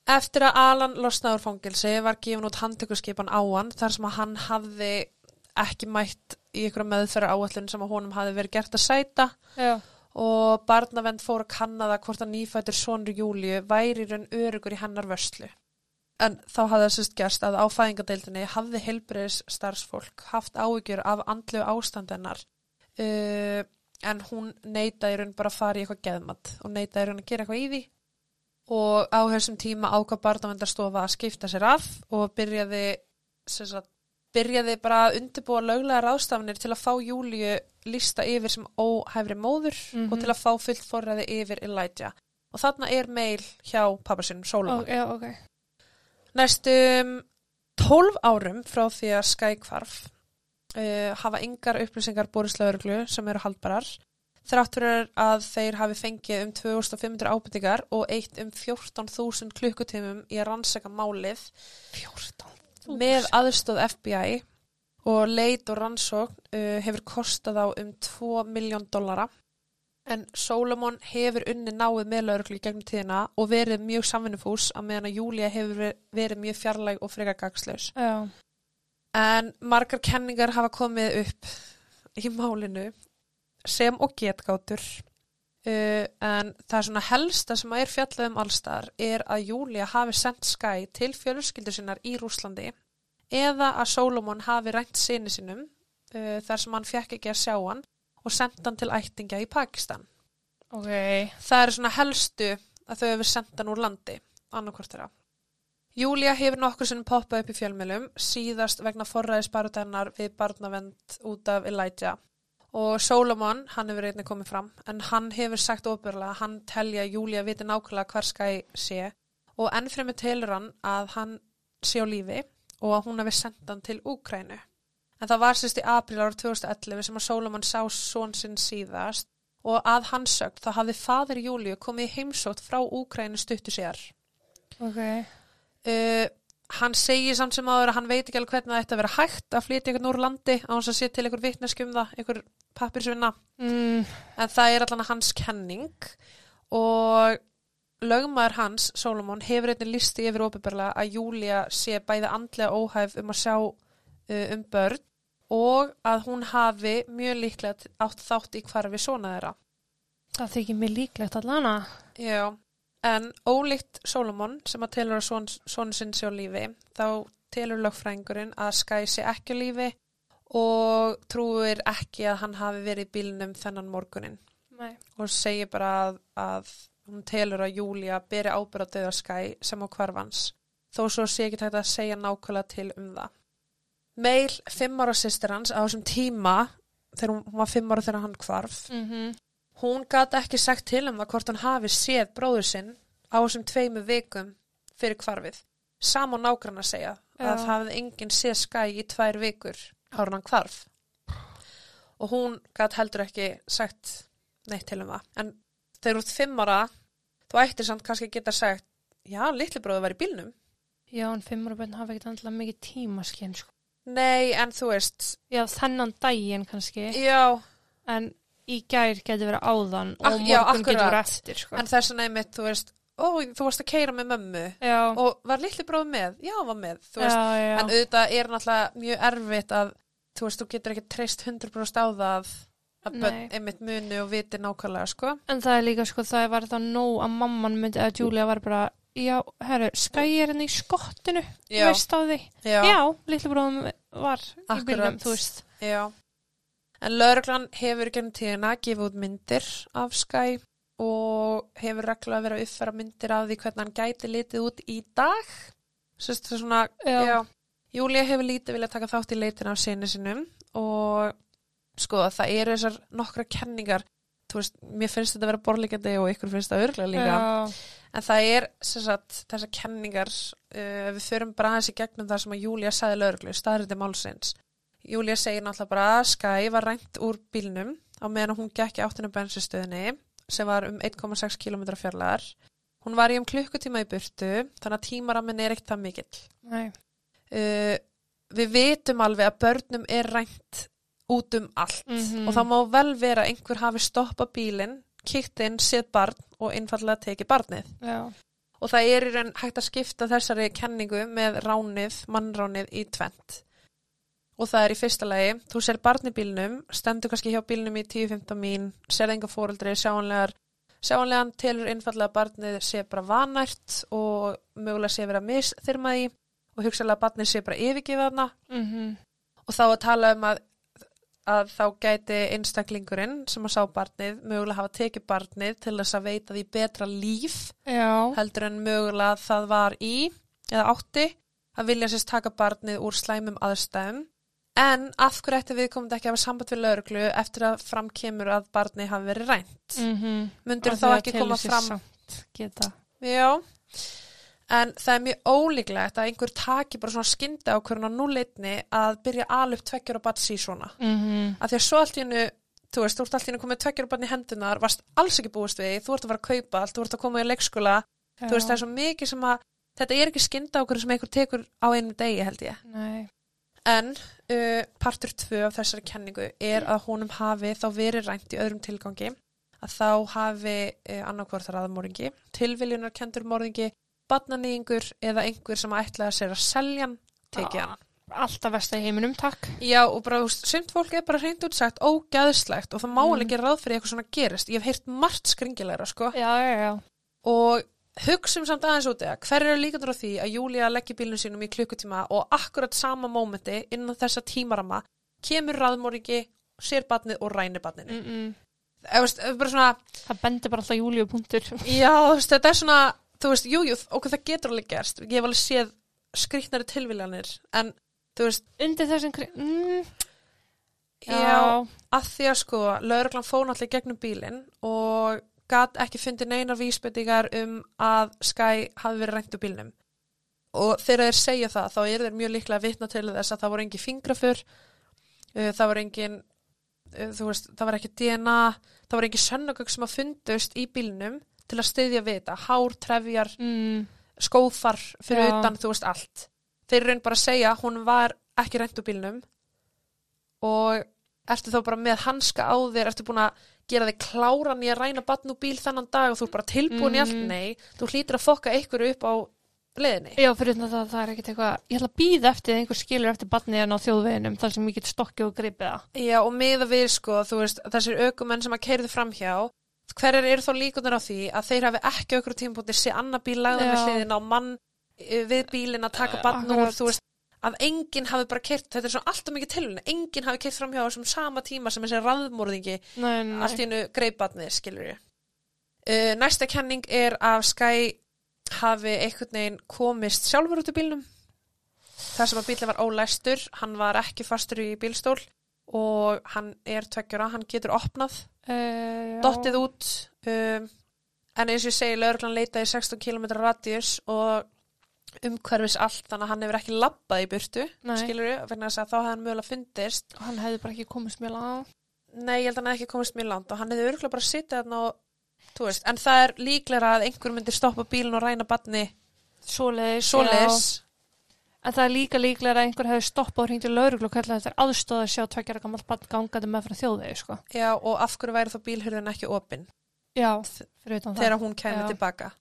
A: Eftir að Alan losnaður fangilsi var gefin út handtökurskipan á hann þar sem að hann hafði ekki mætt í ykkur meðferra áallun sem að honum hafði verið gert að sæta
B: Já.
A: og barnavend fór að kanna það hvort að nýfættur sonur Júliu væri raun örugur í hennar vörslu. En þá hafði það sérst gerst að á fæðingadeildinni hafði helbriðis starfsfólk haft áhyggjur af andlu ástandennar uh, en hún neitaði í raun bara að fara í eitthvað geðmatt og neitaði í raun að gera eitthvað í því og á þessum tíma ákvað barnavendarstofa að skipta sér af og byrjaði sagt, byrjaði bara að undirbúa löglega ráðstafnir til að fá Júliu lista yfir sem óhæfri móður
B: Mhm.
A: og til að fá fullt forræði yfir Elijah. Og þarna er meil hjá pappasinum, Solomon.
B: Ó, já, ok.
A: Næstum 12 árum frá því að Sky kvarf uh, hafa yngar upplýsingar borist lauruglu sem eru haldbarar. Þrátt fyrir að þeir hafi fengið um 2500 ábyrtingar og eitt um 14.000 klukkutímum í að rannsaka málið
B: 14.
A: með aðstóð FBI og leit og rannsókn uh, hefur kostað á um 2 miljón dollara. En Solomon hefur unni náið með lauruglu í gegnum tíðina og verið mjög samvinnufús að meðan að Júlia hefur ver- verið mjög fjarlæg og frekar gagslaus.
B: Já,
A: En margar kenningar hafa komið upp í málinu sem og getgátur. Uh, en það er svona helsta sem að er fjallað um allstar er að Júlia hafi sendt Sky til fjölskyldur sinnar í Rúslandi eða að Solomon hafi rænt sinni sinum uh, þar sem hann fekk ekki að sjá hann og sendt hann til ættingja í Pakistan.
B: ok.
A: Það er svona helstu að þau hefur sendt hann úr landi, annarkvort þeirra. Júlia hefur nokkur sem poppað upp í fjölmjölum, síðast vegna forræðisbarutennar við barnavend út af Elijah. Og Solomon, hann hefur einnig komið fram, en hann hefur sagt óbyrlega að hann telja Júlia viti nákvæmlega hvar skæ sé og ennfremi telur hann að hann sé á lífi og að hún hefur sendt hann til Úkrænu. En það var sérst í april ára 2011 sem að Solomon sá són sinn síðast og að hans sögn þá hafði fadir Júliu komið heimsótt frá Úkrænu stuttu sér.
B: Ok.
A: Uh, hann segir samt sem áður að hann veit ekki alveg hvernig það ætti að vera hægt að flytja einhvern úr landi á hans að sé til einhver vitneskum það, einhver pappirsvinna.
B: Mm,
A: En það er allan hans kenning og lögmaður hans, Solomon, hefur einnig listi yfir óbyrgarlega að Júlia sé bæði andlega óhæf um að sjá uh, um börn og að hún hafi mjög líklega átt þátt í hvarfi svona þeirra.
B: það þykir mér líklegt allana.
A: Já, en ólíkt Solomon sem að telur að son, sonu sinn sé á lífi, þá telur lögfræðingurinn að Skye sé ekki á lífi og trúir ekki að hann hafi verið í bílnum þennan morgunin
B: Nei.
A: og segir bara að, að hún telur að Júlia beri ábyrð á döða Skye sem á hvarfans þó svo sé ekki tægt að segja nákvæmlega til um það. Meil fimm ára sýstir hans á þessum tíma þegar hún var fimm ára þegar hann hvarf
B: Mm
A: Hún gat ekki sagt til um það hvort hann hafi séð bróður sinn á þessum tveimu vikum fyrir hvarfið. Sam og að segja að
B: Já.
A: það hafði enginn séð skæ í tvær vikur ára hann hvarf. Og hún gat heldur ekki sagt neitt til um það. En þegar út fimm ára, þú ættir samt kannski geta sagt, já, litli bróður var í bílnum.
B: Já, en fimmur bönn hafa ekkert andla mikið tímaskinn, sko.
A: Nei, en þú veist,
B: Já, þennan daginn kannski,
A: já,
B: en í gær getur verið áðan og morgun
A: já,
B: getur verið eftir, sko.
A: en þess að neymitt, þú veist, ó, þú varst að keira með mömmu.
B: já,
A: Og var litli bróður með? Já, var með, veist.
B: já.
A: En auðvitað er náttúrulega mjög erfitt að, þú veist, þú getur ekki treyst 100% á það að, að börn
B: Nei.
A: einmitt muni og viti nákvæmlega, sko.
B: En það er líka, sko, það var það nóg að mamman myndi, að Julia var bara, já, herru, skæi er henni í skottinu, veist á því.
A: já,
B: litlu bróðum var í
A: Akkurat.
B: bílnum, þú veist.
A: já. En lauruglan hefur gennum tíðina gefið út myndir af Sky og hefur reglulega verið að uppfæra myndir af því hvernig hann gæti litið út í dag. Sérst það svona,
B: Já.
A: já. Júlia hefur lítið viljað taka þátt í leitin af sinni sinum og sko það eru þessar nokkra kenningar þú veist, mér finnst þetta að vera borlíkjandi og ykkur finnst það örglega líka
B: Já,
A: en það er sagt, þessar kenningar uh, við förum bara aðeins í gegnum það sem að Júlia sagði lögreglu, staðrindi málsins Júlia segir náttúrulega bara að Skye var rænt úr bílnum á meðan hún gekk í áttinu bensinstöðinni sem var um 1,6 km fjarlæðar hún var í um klukkutíma í burtu þannig að tímaramin er ekkert það mikill uh, við vitum alveg að börnum er rænt út um allt
B: Mhm.
A: og það má vel vera að einhver hafi stoppað bílinn, kikt inn, séð barn og einfallega tekið barnið.
B: já,
A: Og það er í raun hægt að skipta þessari kenningu með ránið, mannránið í tvent. Og það er í fyrsta lagi, þú sér barn í bílnum, stendur kannski hjá bílnum í 10-15 mín, sér enga fóreldri, sjáanlegar, sjáanlegan telur einfallega að barnið sé bara vanært og mögulega sé vera misþyrmað í og hugsalega að barnið sé bara yfirgifað hana
B: mhm,
A: og þá að tala um að, að þá gæti einstaklingurinn sem að sá barnið mögulega hafa tekið barnið til þess að veita því betra líf
B: já,
A: heldur en mögulega það var í eða átti að vilja sérst taka barnið úr slæmum aðstæðum en af hverju ætti við komum ekki að hafa samband við lauruglu eftir að fram kemur að barnið hafi verið rænt
B: mm -hmm.
A: myndur þá ekki koma fram Já, en það er mjög ólíklegt að einhver taki bara svona skynda ákvörðun á núleitni að byrja alveg tveggjur á batsi svona.
B: mm -hmm.
A: Af því að svo allt í hennu, þú veist, þú ert allt í hennu komið tveggjur á batni hendunar, varst alls ekki búist við, þú ert að fara að kaupa allt, þú ert að koma í leikskóla, þú veist, það er svo mikið sem að, þetta er ekki skynda ákvörðun sem einhver tekur á einu degi held ég.
B: Nei.
A: En uh, partur tvö af þessari kenningu er að honum hafi þá verið rænt í öðrum tilgangi að þá hafi uh, annarkvort raðmóringi, tilviljunarkendur morðingi, badnanýðingur eða einhver sem ætlaði sér að selja hann, tekið hann.
B: alltaf vest í heiminum, takk
A: Já og bara, þú veist, sumt fólk er bara hreint útsagt ógæðslegt og það má
B: Mm.
A: alveg gera ráð fyrir eitthvað svona gerist. Ég hef heyrt margt skringilegra, sko.
B: já, já, já,
A: Og hugsum samt aðeins út eða, hver eru líkandur á því að Júlia leggja bílnum sínum í klukkutíma og akkurat sama mómenti innan þessa tímarama kemur raðmóringi, sér badnið og rænir badninu.
B: mm -mm.
A: Eða, veist, bara svona,
B: það bendir bara alltaf Júliu punktur
A: Já, veist, þetta er svona, þú veist, jú, jú, okkur það getur alveg gerst. Ég hef alveg séð skrýtnari tilviljanir, en þú veist,
B: undir þessum mm,
A: já, að því að sko, lauruglan náttúrulega í gegnum bílinn og gat ekki fundið neinar vísbendingar um að Sky hafi verið rænt úr bílnum. Og þegar þeir segja það, þá er þeir mjög líklega að vitna til þess að það voru engin fingrafur, uh, það voru engin, uh, þú veist, það var ekki DNA, það voru engin sönnugögg sem að fundust í bílnum til að styðja við þetta, hár, trefjar,
B: mm,
A: skófar fyrir
B: Já.
A: utan, þú veist, allt. Þeir raun bara að segja, hún var ekki rænt úr bílnum og ertu þá bara með hanska á þér, ertu búin að gera þig kláran í að ræna batn úr bíl þennan dag og þú er bara tilbúin í allt,
B: Mhm.
A: nei, þú hlýtur að fokka ykkur upp á leðinni.
B: já, fyrir það, það er ekkert eitthvað ég ætla að býða eftir að einhver skilur eftir barnið en á þjóðveginum þar sem ég get stokkið og gripið það
A: Já, og miða við, sko, þú veist, þessir aukumenn sem að keirðu framhjá, hverjar eru þá líkunar á því að þeir hafi ekki aukur tímpúntir sé annar bíl lagðan við hliðin á mann eh, við bílinn að taka
B: Eh,
A: batn úr, þú veist, að enginn hafi bara keirt, þetta er svona alltaf mikið tilvægni, enginn hafi keirt framhjá þessum sama tíma sem þessi raðmórðingi allt í hennu greipatnið, skilur ég. Uh, næsta kenning er að Sky hafi einhvern veginn komist sjálfur út úr bílnum. Það sem að bílinn var ólæstur, hann var ekki fastur í bílstól og hann er tveggjara, hann getur opnað,
B: uh,
A: dottið út, um, en eins og ég segi, lauruglan leitaði í 16 km radius og umhverfis allt, þannig að hann hefur ekki labbað í burtu, skilur vegna þess að þá hefði hann mögulega fundist
B: hann hefði bara ekki komist mjög langt
A: Nei, ég held að hann hefði ekki komist mjög langt og hann hefði örgulega bara sittið þarna og veist, en það er líklega að einhver myndir stoppa bílinn og ræna
B: svoleiðis. já. en það er líka líklega að einhver hefði stoppað og hringt í lauruglu og kallað þetta aðstóð að sjá tveggjara gammal barn gangandi með frá þjóðvegi sko.
A: Já, og af hverju væri þá bílhurðin ekki opinn þegar hún kemur tilbaka?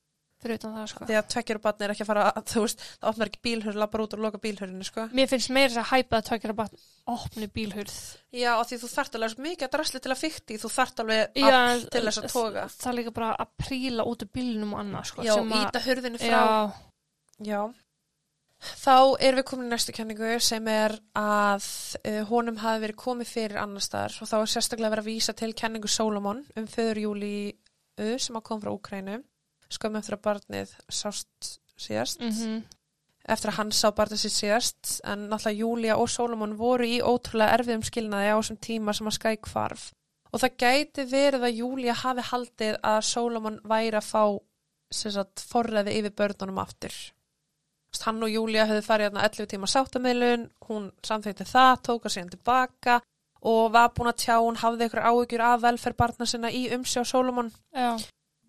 B: Fyrir utan það sko.
A: Og batni er ekki að fara, að, þú veist, það opnar ekki bílhurð, lappar út og loka bílhurðinu, sko.
B: mér finnst meira þess að hæpa að tveggjara barn opni bílhurð
A: Já, og því þú þart alveg mikið að drasli til að fykti, þú þart alveg
B: Já,
A: all til þess að toga.
B: það er líka bara að príla út úr bílnum og annað sko,
A: Já, íta hurðinu frá.
B: já,
A: Já. Þá erum við komin í næstu kenningu sem er að uh, honum hafi verið komið fyrir annar staðar og þá er sérstaklega verið að vísa til kenningu Solomon um föður júli sem að kom frá Úkrænu skömmu eftir að barnið sást síðast.
B: Mm
A: eftir að hann sá barnið sitt síðast en náttúrulega Júlia og Solomon voru í ótrúlega erfiðum skilnaði á þessum tíma sem að skæk hvarf. Og það gæti verið að Júlia hafi haldið að Solomon væri að fá forræði yfir börnunum aftur. Hann og Júlia höfðu farið hérna 11 tíma sáttameilun hún samþýtti það, tók að síðan tilbaka og var búin að tjá hún hafði ykkur áhyggjur af velferð barna sinna í umsjá Solomon
B: já,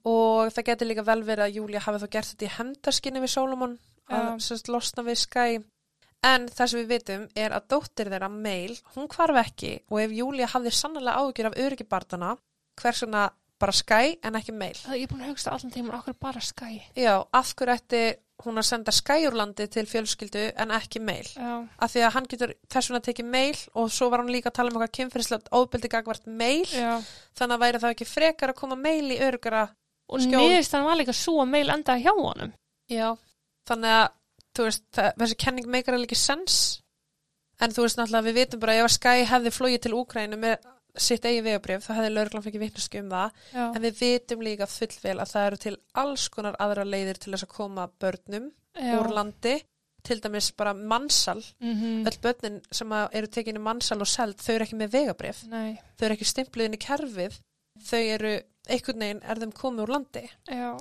A: og það geti líka vel verið að Júlia hafi þá gert þetta í hendarskinni við Solomon að semst losna við Sky en það sem við vitum er að dóttir þeirra Meil, hún hvarf ekki. Og ef Júlia hafði sannlega áhyggjur af öryggi barnana, hvers vegna bara Sky en ekki Meil
B: það ég er búin að hugsta allan tíman okkur bara skæ
A: já, af hverju ætti hún að senda Sky úr landi til fjölskyldu en ekki Meil
B: já,
A: af því að hann getur þess vegna tekið Meil og svo var hann líka að tala um eitthvað kynfyrirslegt óbyldi gagvart Meil
B: já.
A: Þannig að væri það ekki frekar að koma Meil í öryggara
B: og
A: Skjól.
B: niðurst hann var líka svo meil enda hjá honum.
A: Já, þannig að veist, það, þessi kenning meikar alveg ekki sens. En þú veist náttúrulega við vitum bara ef að Sky hefði flóið til Úkrænu með sitt eigi vegabrif þá hefði lögreglan fengið vitneski um það.
B: Já,
A: en við vitum líka fullvel að það eru til alls konar aðra leiðir til þess að koma börnum
B: já,
A: úr landi. Til dæmis bara mannsal,
B: mm
A: öll börnin sem eru tekinni mannsal og seld, þau eru ekki með vegabrif,
B: Nei,
A: þau eru ekki stimpluð inn í kerfið, þau eru einhvern veginn er þeim komið úr landi.
B: já,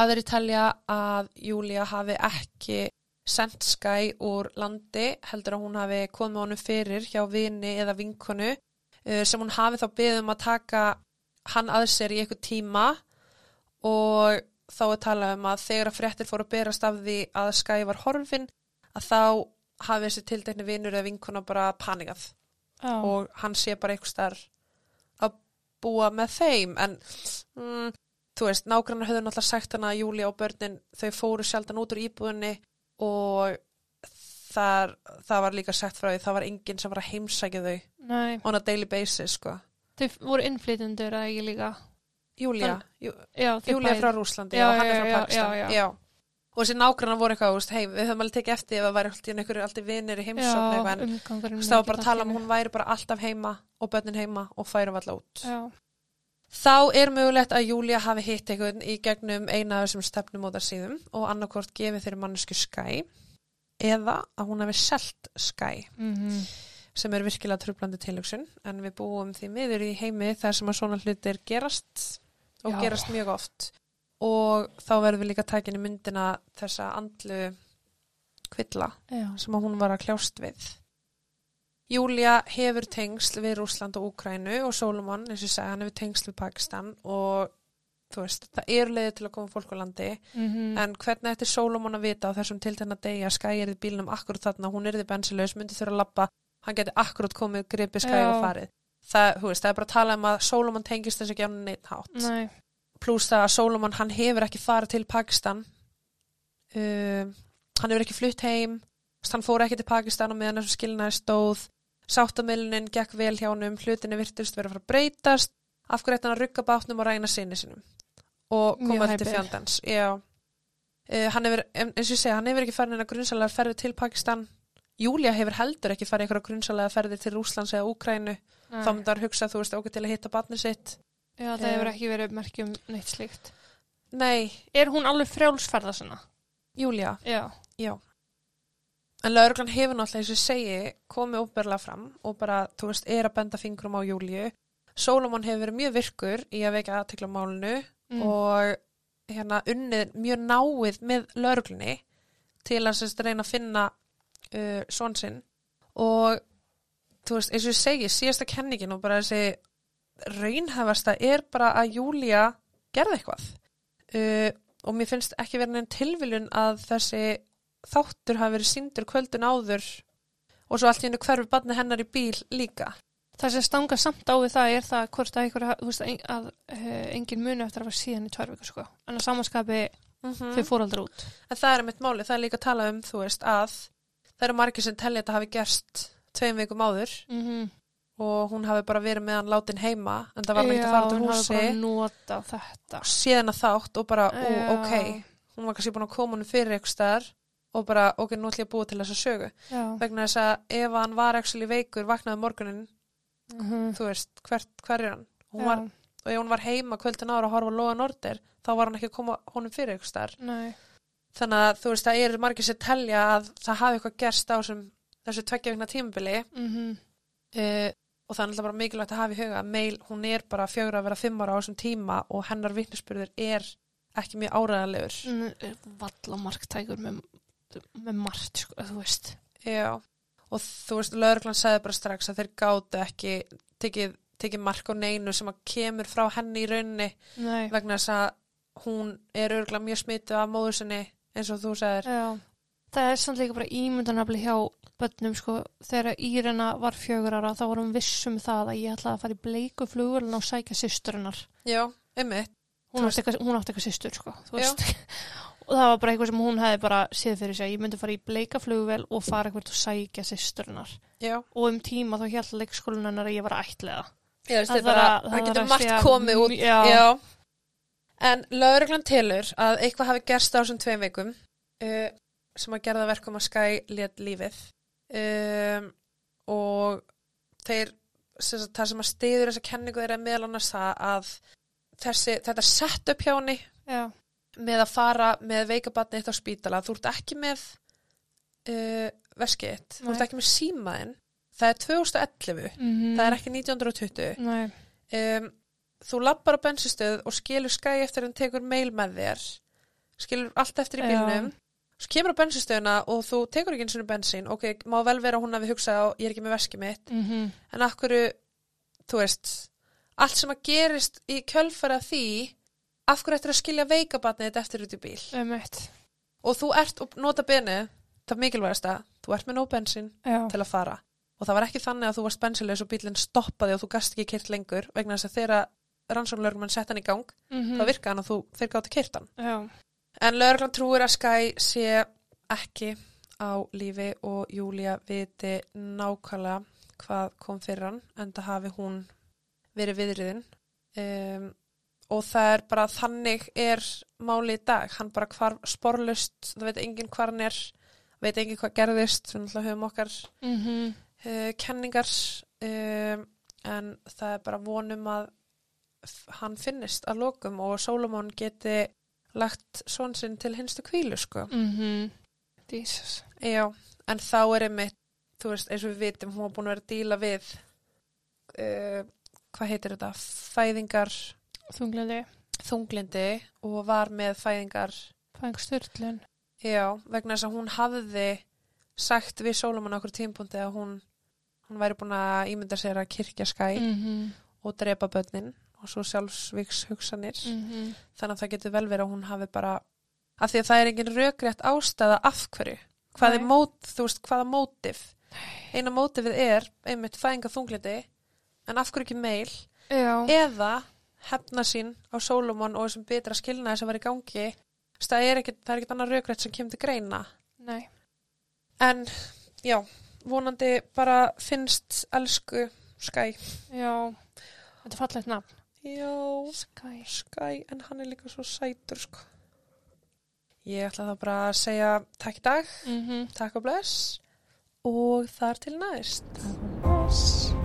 A: Aðri telja að Júlia hafi ekki sendt Skye úr landi, heldur að hún hafi komið honum fyrir hjá vini eða vinkonu uh, sem hún hafi þá beðið um að taka hann að sér í eitthvað tíma? Og þá er talað um að þegar að fréttir fóru að berast af því að Skye var horfin að þá hafi þessi tildekni vinur eða vinkona bara panikað.
B: Já,
A: og hann sé bara eitthvað starf búa með þeim en mm, þú veist, nágrannar höfðu náttúrulega sagt hana að Júlia og börnin þau fóru sjaldan út úr íbúðinni og þar, það var líka sagt frá því það var enginn sem var að heimsækja þau
B: nei,
A: on a daily basis sko
B: þau voru innflytundur eða ekki líka.
A: Júlia, Jú,
B: Já,
A: Júlia frá Rúslandi
B: Já,
A: og hann
B: já,
A: er frá
B: já,
A: Pakistan
B: já, já.
A: Og þessi nágrannar voru eitthvað, veist, hei, við höfum alveg tekið eftir ef það væri alltaf alltaf vinir í heimsókn eitthvað en það var bara að tala um hún væri bara alltaf heima og börnin heima og færum alltaf út.
B: Já,
A: Þá er mögulegt að Júlia hafi hitt einhvern í gegnum eina af þessum stefnumótar síðum og annarkvort gefið þeirri mannesku Sky eða að hún hafi selt Sky
B: mhm,
A: sem er virkilega trublandi tilhugsun en við búum því miður í heimi þar sem að svona hlutir gerast og
B: Já.
A: gerast mjög oft og þá verðum við líka tækin í myndina þessa andlu kvilla
B: já,
A: sem að hún var að kljást við. Júlia hefur tengsl við Rúsland og Úkrænu og Solomon, eins og segi, hann hefur tengsl við Pakistan og þú veist, það er leiðið til að koma fólk á landi.
B: Mhm,
A: en hvernig ætti Solomon að vita á þessum tiltegna degi að Skye erði bílnum akkurat þarna, hún erði bensilaus, myndi þurfa að lappa, hann geti akkurat komið, gripið Skye og farið. Það, þú veist, það er bara að tala um að Solomon tengist þess ekki á neitt hátt.
B: Nei,
A: pluss það að Solomon hann hefur ekki farið til Pakistan. Um, hann hefur ekki flutt heim. Hann fór ekki til Pakistan og meðan þessum skilnaði stóð. Sáttamilinin gekk vel hjá honum. Hlutinni virtust verið að fara að breytast. Af hverju ætti hann að rugga bátnum og ræna sinni sinum og
B: Mjög
A: koma eftir
B: hæpið.
A: fjandans uh, hann hefur, eins og ég segja, hann hefur ekki farið neina grunnsalega ferði til Pakistan. Júlia hefur heldur ekki farið einhverja grunnsalega ferði til Rúslands eða Úkrænu þá myndi hann hugsa, þú veist, okkur til að hitta batni sitt
B: Já, það
A: Eh.
B: hefur ekki verið merkjum neitt slíkt.
A: nei,
B: Er hún alveg frjálsferða svona?
A: Júlia
B: Já,
A: En lauruglan hefur náttúrulega, eins og segi, komið óberlega fram og bara, þú veist, er að benda fingrum á Júliu. Solomon hefur verið mjög virkur í að vekja aðtekla á málinu
B: mm.
A: og hérna unnið mjög náið með lauruglunni til að sérst reyna að finna uh, svon sinn og þú veist, eins og segi, síðasta kenningin og bara þessi raunhæfasta er bara að Júlia gerði eitthvað uh, og mér finnst ekki verið neinn tilviljun að þessi þáttur hafi verið síndur kvöldun áður og svo allt í hennu hverfi barni hennar í bíl líka.
B: Það sem stanga samt á við það er það hvort að, einhver, veist, að uh, engin muni eftir að fara síðan í tvær vikur sko. En að samanskapi
A: Mm
B: þau fór aldrei út.
A: En það er mitt máli, það er líka að tala um, þú veist, að það eru margir sem telja að þetta hafi gerst tveim vikum áður
B: Mm -hmm.
A: Og hún hafi bara verið með hann látin heima en það var ekki að fara út úr
B: hún hafi
A: húsi
B: bara nota þetta.
A: síðan að þátt og bara, ú,
B: Já.
A: ok hún var kannski búin að koma hann fyrir eitthvað staðar og bara, ok, nú ætlum ég að búa til þessa sögu
B: Já.
A: vegna þess að ef hann var actually veikur, vaknaði um morgunin
B: Mm
A: þú veist, hvert, hver er hann hún
B: Já.
A: var, og ef hún var heima kvöldin ára að horfa á Lóa Nordir, þá var hann ekki að koma honum fyrir eitthvað
B: Nei.
A: þannig að þú veist, það eru margir sem telja að það hafi eitthvað gerst á þessum, þessu tveggja vikna tímabili
B: Mm
A: uh, og það er alltaf bara mikilvægt að hafa í huga að meil, hún er bara fjögur að vera fimm ára á þessum tíma og hennar vittnesbyrður er ekki mjög áræðalegur
B: Mm, Valla marktækur með, með margt, sko, þú veist.
A: Já, og þú veist, lauruglan sagði bara strax að þeir gátu ekki tekið, tekið mark á neinu sem að kemur frá henni í rauninni
B: Nei.
A: vegna þess að hún er örgulega mjög smitu af móður sinni eins og þú sagðir.
B: Já. Það er samt líka bara ímyndanafli hjá börnum, sko, þegar Írena var fjögur ára, þá var hún viss um það að ég ætlaði að fara í bleiku flugulun og sækja systurinnar.
A: Já, einmitt.
B: Hún átti eitthvað, hún átti eitthvað systur, sko,
A: Já.
B: og það var bara eitthvað sem hún hefði bara séð fyrir sig. Ég myndi fara í bleika flugvel og fara eitthvað og sækja systurinnar.
A: Já,
B: Og um tíma þá hjælt leikskólan hennar að ég var ætlega.
A: veist,
B: Það
A: bara,
B: að-
A: það
B: það
A: getur
B: að
A: margt
B: segja
A: komið út.
B: mj- já.
A: En lauruglan telur að eitthvað hafi gerst á þessum tveim vikum uh, sem að gerða verkum að Skye lét lífið um, og þeir, sem sagt, það sem að stiður þessa kenningu er meðal annars það að þessi, þetta sett upp hjá henni með að fara með veikabatni eitt á spítala, þú ert ekki með uh, veskið þitt, þú ert ekki með símaðinn, það er 2011,
B: Mhm.
A: það er ekki 1920.
B: Nei,
A: Um, þú lappar á bensinstöð og skilur skæ eftir en tekur mail með þér, skilur allt eftir í
B: Já.
A: Svo kemur á bensinstöðuna og þú tekur ekki eins og bensín, ok, má vel vera að hún hafi hugsað á, ég er ekki með veskið mitt,
B: mhm,
A: en akkur, þú veist, allt sem að gerist í kjölfara því, af hverju ættir að skilja veikabatnið þetta eftir út í bíl.
B: emitt,
A: Og þú ert, og nota beni, það mikilvægasta, þú ert með nóg bensín
B: já,
A: til að fara. Og það var ekki þannig að þú varst bensinleis og bílinn stoppaði og þú gast ekki kyrt lengur vegna þess að þeirra rannsóknlörgumann sett hann í gang,
B: mhm,
A: þá virkaði hann að þú þeir gátti kyrt hann.
B: já,
A: En lögreglan trúir að Skye sé ekki á lífi og Júlia viti nákvæmlega hvað kom fyrir hann en það hafi hún verið viðriðin. Um, og það er bara þannig er máli í dag, hann bara hvar sporlust, það veit enginn hvar hann er veit enginn hvað gerðist við náttúrulega höfum okkar
B: mhm,
A: uh, kenningar um, en það er bara vonum að hann finnist að lokum og Solomon geti lagt svon sinn til hinstu kvílu sko.
B: mhm, Jesus,
A: Já, en þá er einmitt þú veist, eins og við vitum, hún var búin að vera að díla við uh, hvað heitir þetta, fæðingar
B: þunglindi,
A: þunglindi og var með fæðingar
B: fæng styrlun,
A: já, vegna þess að hún hafði sagt við Solomon okkur tímpúndi að hún hún væri búin að ímynda sér að kirkja skæ
B: mhm,
A: og drepa börnin og svo sjálfsvíks hugsanir
B: mhm,
A: þannig að það getur vel verið að hún hafi bara af því að það er engin rökrétt ástæða af hverju, hvað er
B: Nei.
A: mót þú veist, hvaða mótif? Eina mótifið er einmitt fæðinga þungliti en af hverju ekki meil?
B: Já,
A: eða hefna sín á Solomon og þessum betra skilnaði sem var í gangi. Það er ekkit, það er ekkit annað rökrétt sem kemur til greina.
B: Nei,
A: en já, vonandi bara finnst elsku Skæ
B: já, þetta er fallegt nafn,
A: já,
B: Sky,
A: Skæ, en hann er líka svo sætur sko. Ég ætla þá bara að segja takk í dag,
B: mhm,
A: takk og bless og þar til næst.
B: takk og bless.